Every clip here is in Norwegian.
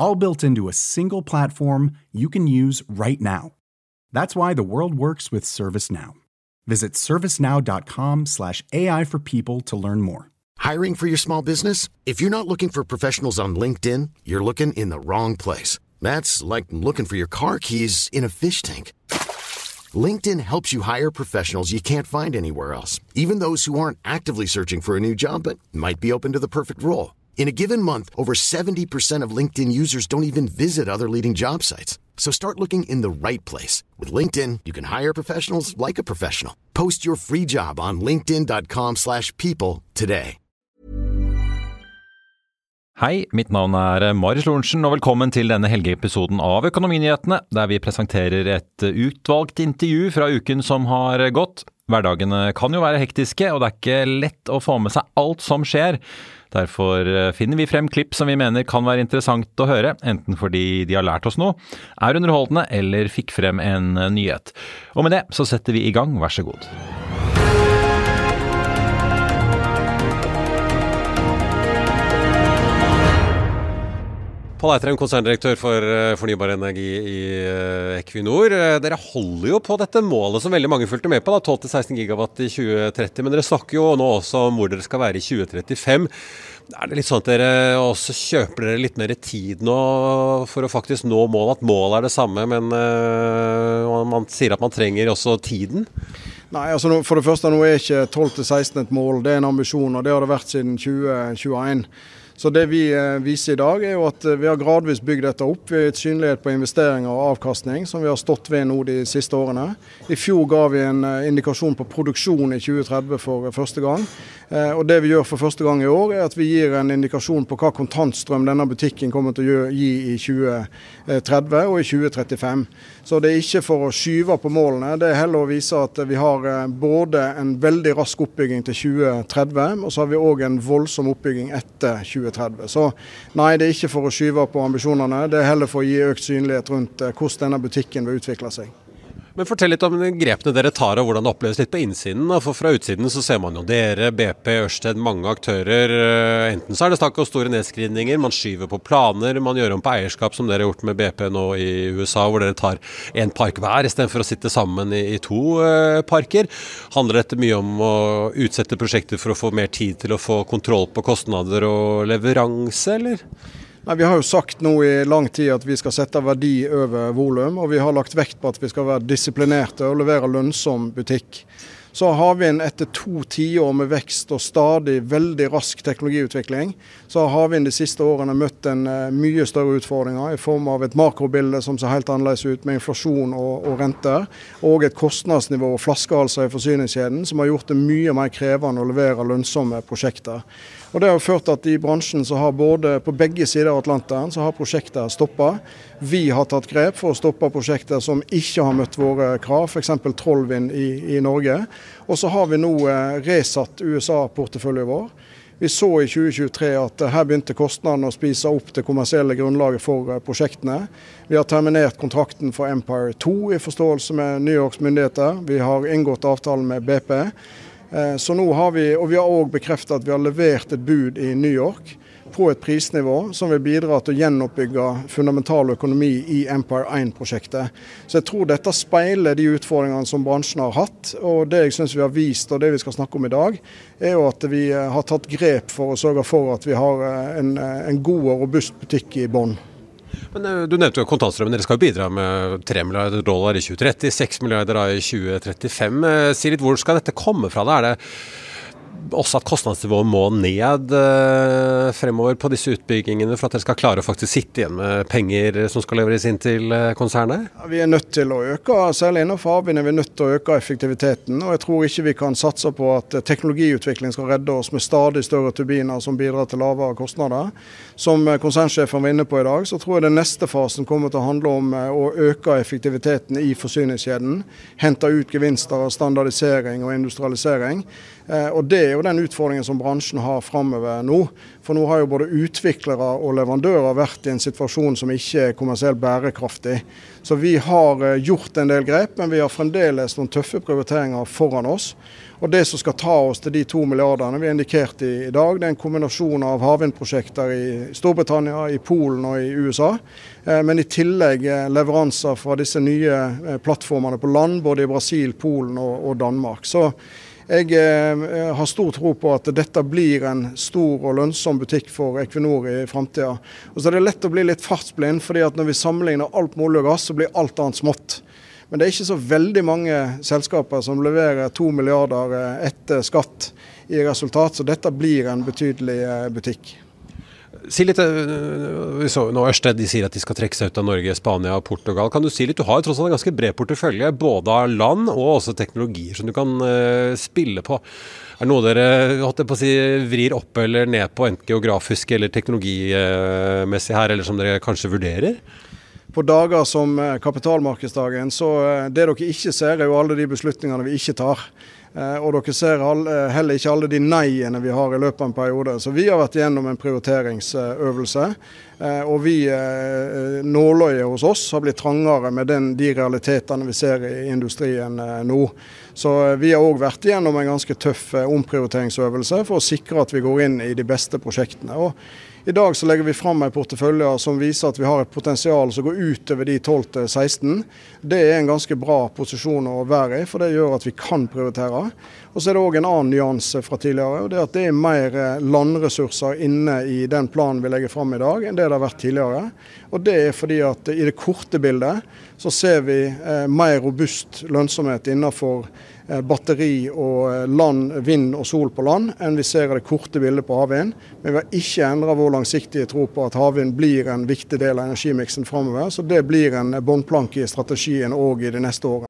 All built into a single platform you can use right now. That's why the world works with ServiceNow. Visit servicenow.com/slash AI for people to learn more. Hiring for your small business? If you're not looking for professionals on LinkedIn, you're looking in the wrong place. That's like looking for your car keys in a fish tank. LinkedIn helps you hire professionals you can't find anywhere else, even those who aren't actively searching for a new job but might be open to the perfect role. In a given month, over 70% of LinkedIn users don't even visit other leading job sites. So start looking in the right place. With LinkedIn, you can hire professionals like a professional. Post your free job on linkedin.com slash people today. Hei, mitt navn er Marius Lorentzen, og velkommen til denne helgeepisoden av Økonominyhetene, der vi presenterer et utvalgt intervju fra uken som har gått. Hverdagene kan jo være hektiske, og det er ikke lett å få med seg alt som skjer. Derfor finner vi frem klipp som vi mener kan være interessant å høre, enten fordi de har lært oss noe, er underholdende eller fikk frem en nyhet. Og med det så setter vi i gang, vær så god. Pål Eitrheim, konserndirektør for eh, fornybar energi i eh, Equinor. Eh, dere holder jo på dette målet som veldig mange fulgte med på, 12-16 gigawatt i 2030. Men dere snakker jo nå også om hvor dere skal være i 2035. Er det litt sånn at dere også kjøper dere litt mer tid nå for å faktisk nå målet? At målet er det samme, men man sier at man trenger også tiden? Nei, altså For det første, nå er ikke 12-16 et mål, det er en ambisjon. og Det har det vært siden 2021. Så Det vi viser i dag, er jo at vi har gradvis bygd dette opp. Vi har gitt synlighet på investeringer og avkastning, som vi har stått ved nå de siste årene. I fjor ga vi en indikasjon på produksjon i 2030 for første gang. Og Det vi gjør for første gang i år, er at vi gir en indikasjon på hva kontantstrøm denne butikken kommer til å gi i 2030 og i 2035. Så det er ikke for å skyve på målene, det er heller å vise at vi har både en veldig rask oppbygging til 2030, og så har vi òg en voldsom oppbygging etter 2030. Så nei, det er ikke for å skyve på ambisjonene, det er heller for å gi økt synlighet rundt hvordan denne butikken vil utvikle seg. Men Fortell litt om grepene dere tar og hvordan det oppleves litt på innsiden. For Fra utsiden så ser man jo dere, BP, Ørsted, mange aktører. Enten så er det snakk om store nedskrivninger, man skyver på planer, man gjør om på eierskap, som dere har gjort med BP nå i USA, hvor dere tar én park hver istedenfor å sitte sammen i, to uh, parker. Handler dette mye om å utsette prosjekter for å få mer tid til å få kontroll på kostnader og leveranse, eller? Nei, Vi har jo sagt nå i lang tid at vi skal sette verdi over volum, og vi har lagt vekt på at vi skal være disiplinerte og levere lønnsom butikk. Så har vi en etter to tiår med vekst og stadig veldig rask teknologiutvikling, så har vi de siste årene møtt en mye større utfordringer i form av et makrobilde som ser helt annerledes ut, med inflasjon og, og renter, og et kostnadsnivå og flaskehalser i forsyningskjeden som har gjort det mye mer krevende å levere lønnsomme prosjekter. Og Det har ført til at i bransjen så har både på begge sider av Atlanteren så har prosjekter stoppa. Vi har tatt grep for å stoppe prosjekter som ikke har møtt våre krav, f.eks. Trollvind i, i Norge. Og så har vi nå resatt USA-porteføljen vår. Vi så i 2023 at her begynte kostnadene å spise opp det kommersielle grunnlaget for prosjektene. Vi har terminert kontrakten for Empire 2 i forståelse med New Yorks myndigheter. Vi har inngått avtalen med BP. Så nå har vi, og vi har òg bekreftet at vi har levert et bud i New York på et prisnivå som vil bidra til å gjenoppbygge fundamental økonomi i Empire 1-prosjektet. Så jeg tror dette speiler de utfordringene som bransjen har hatt. Og det jeg syns vi har vist, og det vi skal snakke om i dag, er jo at vi har tatt grep for å sørge for at vi har en, en god og robust butikk i bånn. Men Du nevnte jo kontantstrømmen. Dere skal jo bidra med 3 milliarder dollar i 2030, 6 milliarder i 2035. Si litt, Hvor skal dette komme fra? Da? Er det også at kostnadsnivået må ned eh, fremover på disse utbyggingene for at dere skal klare å faktisk sitte igjen med penger som skal leveres inn til konsernet? konsernet? Vi er nødt til å øke, særlig innenfor havvind er vi nødt til å øke effektiviteten. og Jeg tror ikke vi kan satse på at teknologiutvikling skal redde oss med stadig større turbiner som bidrar til lavere kostnader. Som konsernsjefen var inne på i dag, så tror jeg den neste fasen kommer til å handle om å øke effektiviteten i forsyningskjeden. Hente ut gevinster av standardisering og industrialisering. Eh, og Det er jo den utfordringen som bransjen har framover nå. For nå har jo både utviklere og leverandører vært i en situasjon som ikke er kommersielt bærekraftig. Så vi har eh, gjort en del grep, men vi har fremdeles noen tøffe prioriteringer foran oss. Og Det som skal ta oss til de to milliardene vi har indikert i, i dag, det er en kombinasjon av havvindprosjekter i Storbritannia, i Polen og i USA. Eh, men i tillegg leveranser fra disse nye plattformene på land, både i Brasil, Polen og, og Danmark. Så jeg eh, har stor tro på at dette blir en stor og lønnsom butikk for Equinor i framtida. Så er det lett å bli litt fartsblind, fordi at når vi sammenligner alt med olje og gass, så blir alt annet smått. Men det er ikke så veldig mange selskaper som leverer to milliarder eh, etter skatt i resultat, så dette blir en betydelig eh, butikk. Si litt, eh, vi nå Ørsted de sier at de skal trekke seg ut av Norge, Spania og Portugal. Kan du si litt, Du har jo tross alt en ganske bred portefølje, både av land og også teknologier som du kan uh, spille på. Er det noe dere si, vrir opp eller ned på, enten geografisk eller teknologimessig her, eller som dere kanskje vurderer? På dager som eh, kapitalmarkedsdagen, så det dere ikke ser, er jo alle de beslutningene vi ikke tar. Eh, og dere ser eh, heller ikke alle de nei-ene vi har i løpet av en periode. Så vi har vært gjennom en prioriteringsøvelse. Eh, og vi, nåløyet hos oss har blitt trangere med den, de realitetene vi ser i industrien nå. Så vi har òg vært gjennom en ganske tøff omprioriteringsøvelse for å sikre at vi går inn i de beste prosjektene. Og i dag så legger vi fram en portefølje som viser at vi har et potensial som går utover de 12-16. Det er en ganske bra posisjon å være i, for det gjør at vi kan prioritere. Og Så er det òg en annen nyanse fra tidligere. og det er at det er mer eh, landressurser inne i den planen vi legger fram i dag, enn det det har vært tidligere. Og Det er fordi at i det korte bildet så ser vi eh, mer robust lønnsomhet innenfor Eh, batteri og land, vind og sol på land enn vi ser i det korte bildet på havvind. Men vi har ikke endra vår langsiktige tro på at havvind blir en viktig del av energimiksen framover. Så det blir en båndplanke i strategien òg i de neste årene.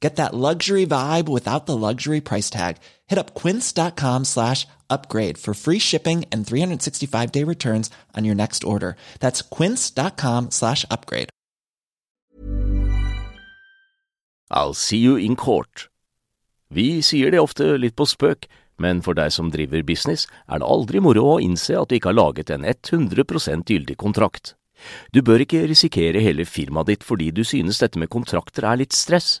Get that luxury vibe without the luxury price tag. Hit up quince.com slash upgrade for free shipping and 365-day returns on your next order. That's quince.com slash upgrade. I'll see you in court. Vi sier det ofte litt på spøk, Men for deg som driver business, er det aldri moro å innse at du ikke har laget en 100 gyldig kontrakt. Du bør ikke risikere hele firmaet ditt fordi du synes dette med kontrakter er litt stress.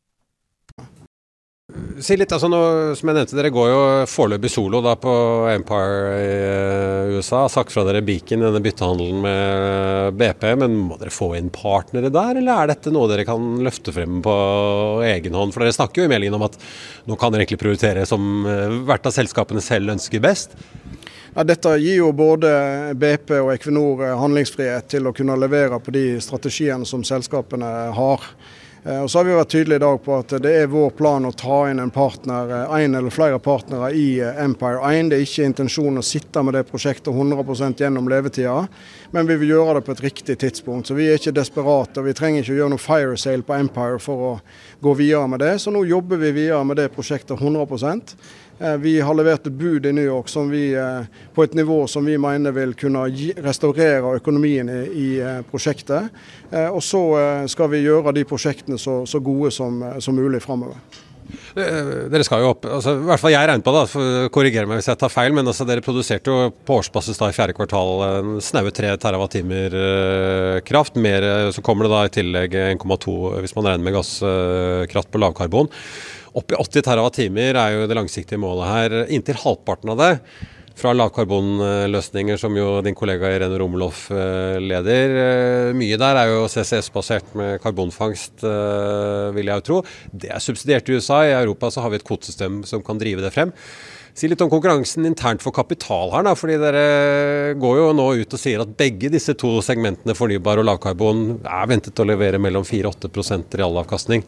Si litt, altså nå, som jeg nevnte, Dere går jo foreløpig solo da på Empire i eh, USA. Har sagt fra dere Beacon, denne byttehandelen med BP. Men må dere få inn partnere der, eller er dette noe dere kan løfte frem på egen hånd? For dere snakker jo i meldingen om at nå kan dere egentlig prioritere som eh, hvert av selskapene selv ønsker best. Ja, dette gir jo både BP og Equinor eh, handlingsfrihet til å kunne levere på de strategiene som selskapene har. Og så har vi vært tydelige i dag på at det er vår plan å ta inn en partner, en eller flere partnere i Empire 1. Det er ikke intensjonen å sitte med det prosjektet 100% gjennom levetida, men vi vil gjøre det på et riktig tidspunkt. Så vi er ikke desperate. og Vi trenger ikke å gjøre noe fire sale på Empire for å gå videre med det. Så nå jobber vi videre med det prosjektet 100 Eh, vi har levert et bud i New York vi, eh, på et nivå som vi mener vil kunne restaurere økonomien i, eh, prosjektet. Og så skal vi gjøre de prosjektene så, så gode som, som mulig framover. Dere skal jo opp, altså, i hvert fall jeg regner på det, korriger meg hvis jeg tar feil, men altså, dere produserte jo på årsbasis da i fjerde kvartal snaue 3 TWh kraft. Mer, så kommer det da i tillegg 1,2 hvis man regner med gasskraft på lavkarbon. Opp i 80 TWh er jo det langsiktige målet her. Inntil halvparten av det fra lavkarbonløsninger, som jo din kollega Irene Romeloff eh, leder. Eh, mye der er jo CCS-basert med karbonfangst, eh, vil jeg jo tro. Det er subsidiert i USA. I Europa så har vi et kvotesystem som kan drive det frem. Si litt om konkurransen internt for kapital her, da. fordi Dere går jo nå ut og sier at begge disse to segmentene, fornybar og lavkarbon, er ventet å levere mellom 4-8% realavkastning.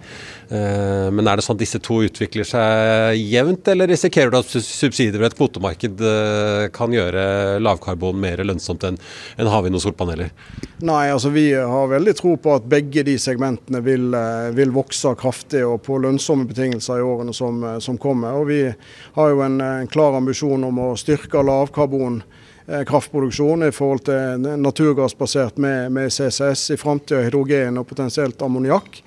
Eh, men er det sånn at disse to utvikler seg jevnt, eller risikerer du at subsidier ved et kvotemarked eh, kan gjøre lavkarbon mer lønnsomt enn havvind og solpaneler? Nei, altså vi har veldig tro på at begge de segmentene vil, eh, vil vokse kraftig og på lønnsomme betingelser i årene som, som kommer. Og vi har jo en en klar ambisjon om å styrke lavkarbon eh, kraftproduksjon i forhold til naturgassbasert med, med CCS, i framtida hydrogen og potensielt ammoniakk.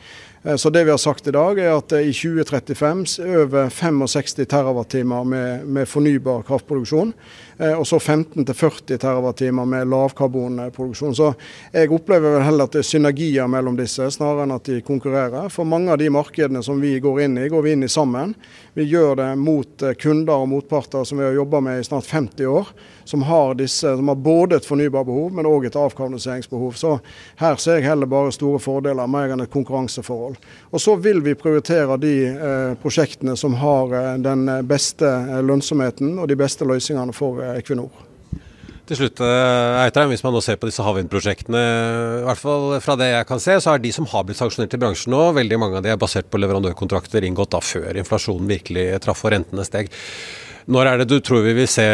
Eh, så det vi har sagt i dag er at i 2035 over 65 TWh med, med fornybar kraftproduksjon. Eh, og så 15-40 TWh med lavkarbonproduksjon. Så jeg opplever vel heller at det er synergier mellom disse, snarere enn at de konkurrerer. For mange av de markedene som vi går inn i, går vi inn i sammen. Vi gjør det mot eh, kunder og motparter som vi har jobba med i snart 50 år. Som har, disse, som har både et fornybarbehov, men òg et avkarboniseringsbehov. Så her ser jeg heller bare store fordeler, mer enn et konkurranseforhold. Og så vil vi prioritere de eh, prosjektene som har eh, den beste lønnsomheten og de beste løsningene for Equinor. Til slutt, eh, Eitrheim, hvis man nå ser på disse havvindprosjektene, i hvert fall fra det jeg kan se, så er de som har blitt sanksjonert i bransjen nå, veldig mange av de er basert på leverandørkontrakter inngått da før inflasjonen virkelig traff og rentene steg. Når er det du tror vi vil se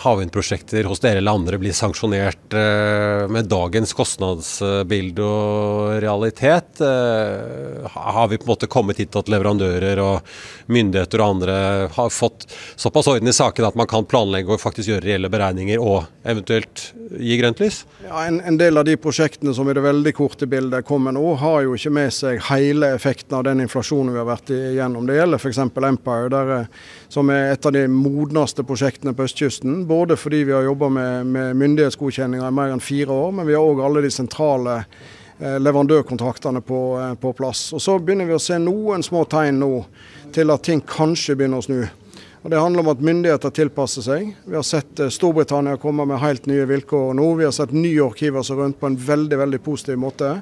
havvindprosjekter hos dere eller andre bli sanksjonert eh, med dagens kostnadsbilde og realitet? Eh, har vi på en måte kommet hit at leverandører og myndigheter og andre har fått såpass orden i saken at man kan planlegge og faktisk gjøre reelle beregninger og eventuelt gi grønt lys? Ja, en, en, del av de prosjektene som i det veldig korte bildet kommer nå, har jo ikke med seg hele effekten av den inflasjonen vi har vært igjennom. Det gjelder f.eks. Empire, der, eh, som er et av de modneste prosjektene på østkysten. Både fordi vi har jobba med, med myndighetsgodkjenninger i mer enn fire år, men vi har òg alle de sentrale eh, leverandørkontraktene på, eh, på, plass. Og Så begynner vi å se noen små tegn nå til at ting kanskje begynner å snu. Og Det handler om at myndigheter tilpasser seg. Vi har sett eh, Storbritannia komme med helt nye vilkår nå. Vi har sett New York hive seg rundt på en veldig veldig positiv måte.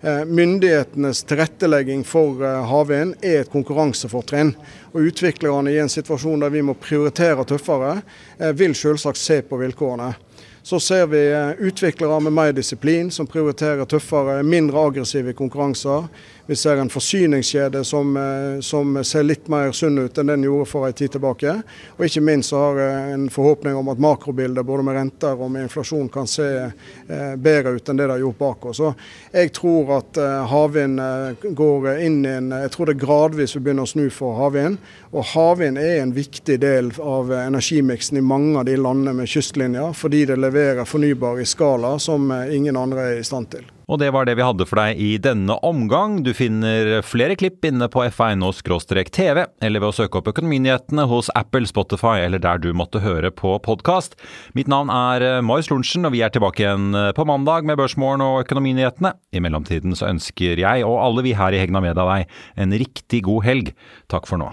Myndighetenes tilrettelegging for havvind er et konkurransefortrinn. Og Utviklerne i en situasjon der vi må prioritere tøffere, eh, vil selvsagt se på vilkårene. Så ser vi utviklere med mer disiplin, som prioriterer tøffere, mindre aggressive konkurranser. Vi ser en forsyningskjede som, eh, som, ser litt mer sunn ut enn den gjorde for en tid tilbake. Og ikke minst så har jeg en forhåpning om at makrobildet både med renter og med inflasjon kan se eh, bedre ut enn det det har gjort bak oss. Så jeg tror at eh, havvind går inn i en Jeg tror det gradvis vil begynne å snu for havvind. Og havvind er en viktig del av energimiksen i mange av de landene med kystlinjer, fordi det leverer fornybar i skala som ingen andre er i stand til. Og det var det vi hadde for deg i denne omgang. Du finner flere klipp inne på f1.no-tv, eller ved å søke opp Økonominyhetene hos Apple, Spotify eller der du måtte høre på podkast. Mitt navn er eh, Marius Lorentzen, og vi er tilbake igjen eh, på mandag med Børsmorgen og Økonominyhetene. I mellomtiden så ønsker jeg og alle vi her i Hegna Media deg en riktig god helg. Takk for nå.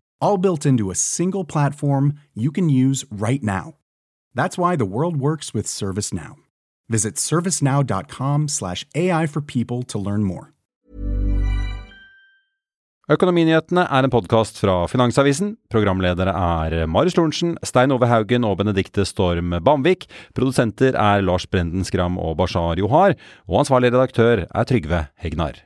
All built into a single platform you can use right now. That's why the world works with ServiceNow. Visit servicenow.com slash AI for people to learn more. Økonominyhetene er en podkast fra Finansavisen. Programledere er Marius Lorentzen, Stein Ove Haugen og Benedikte Storm Bamvik. Produsenter er Lars Brenden Skram og Bashar Johar. Og ansvarlig redaktør er Trygve Hegnar.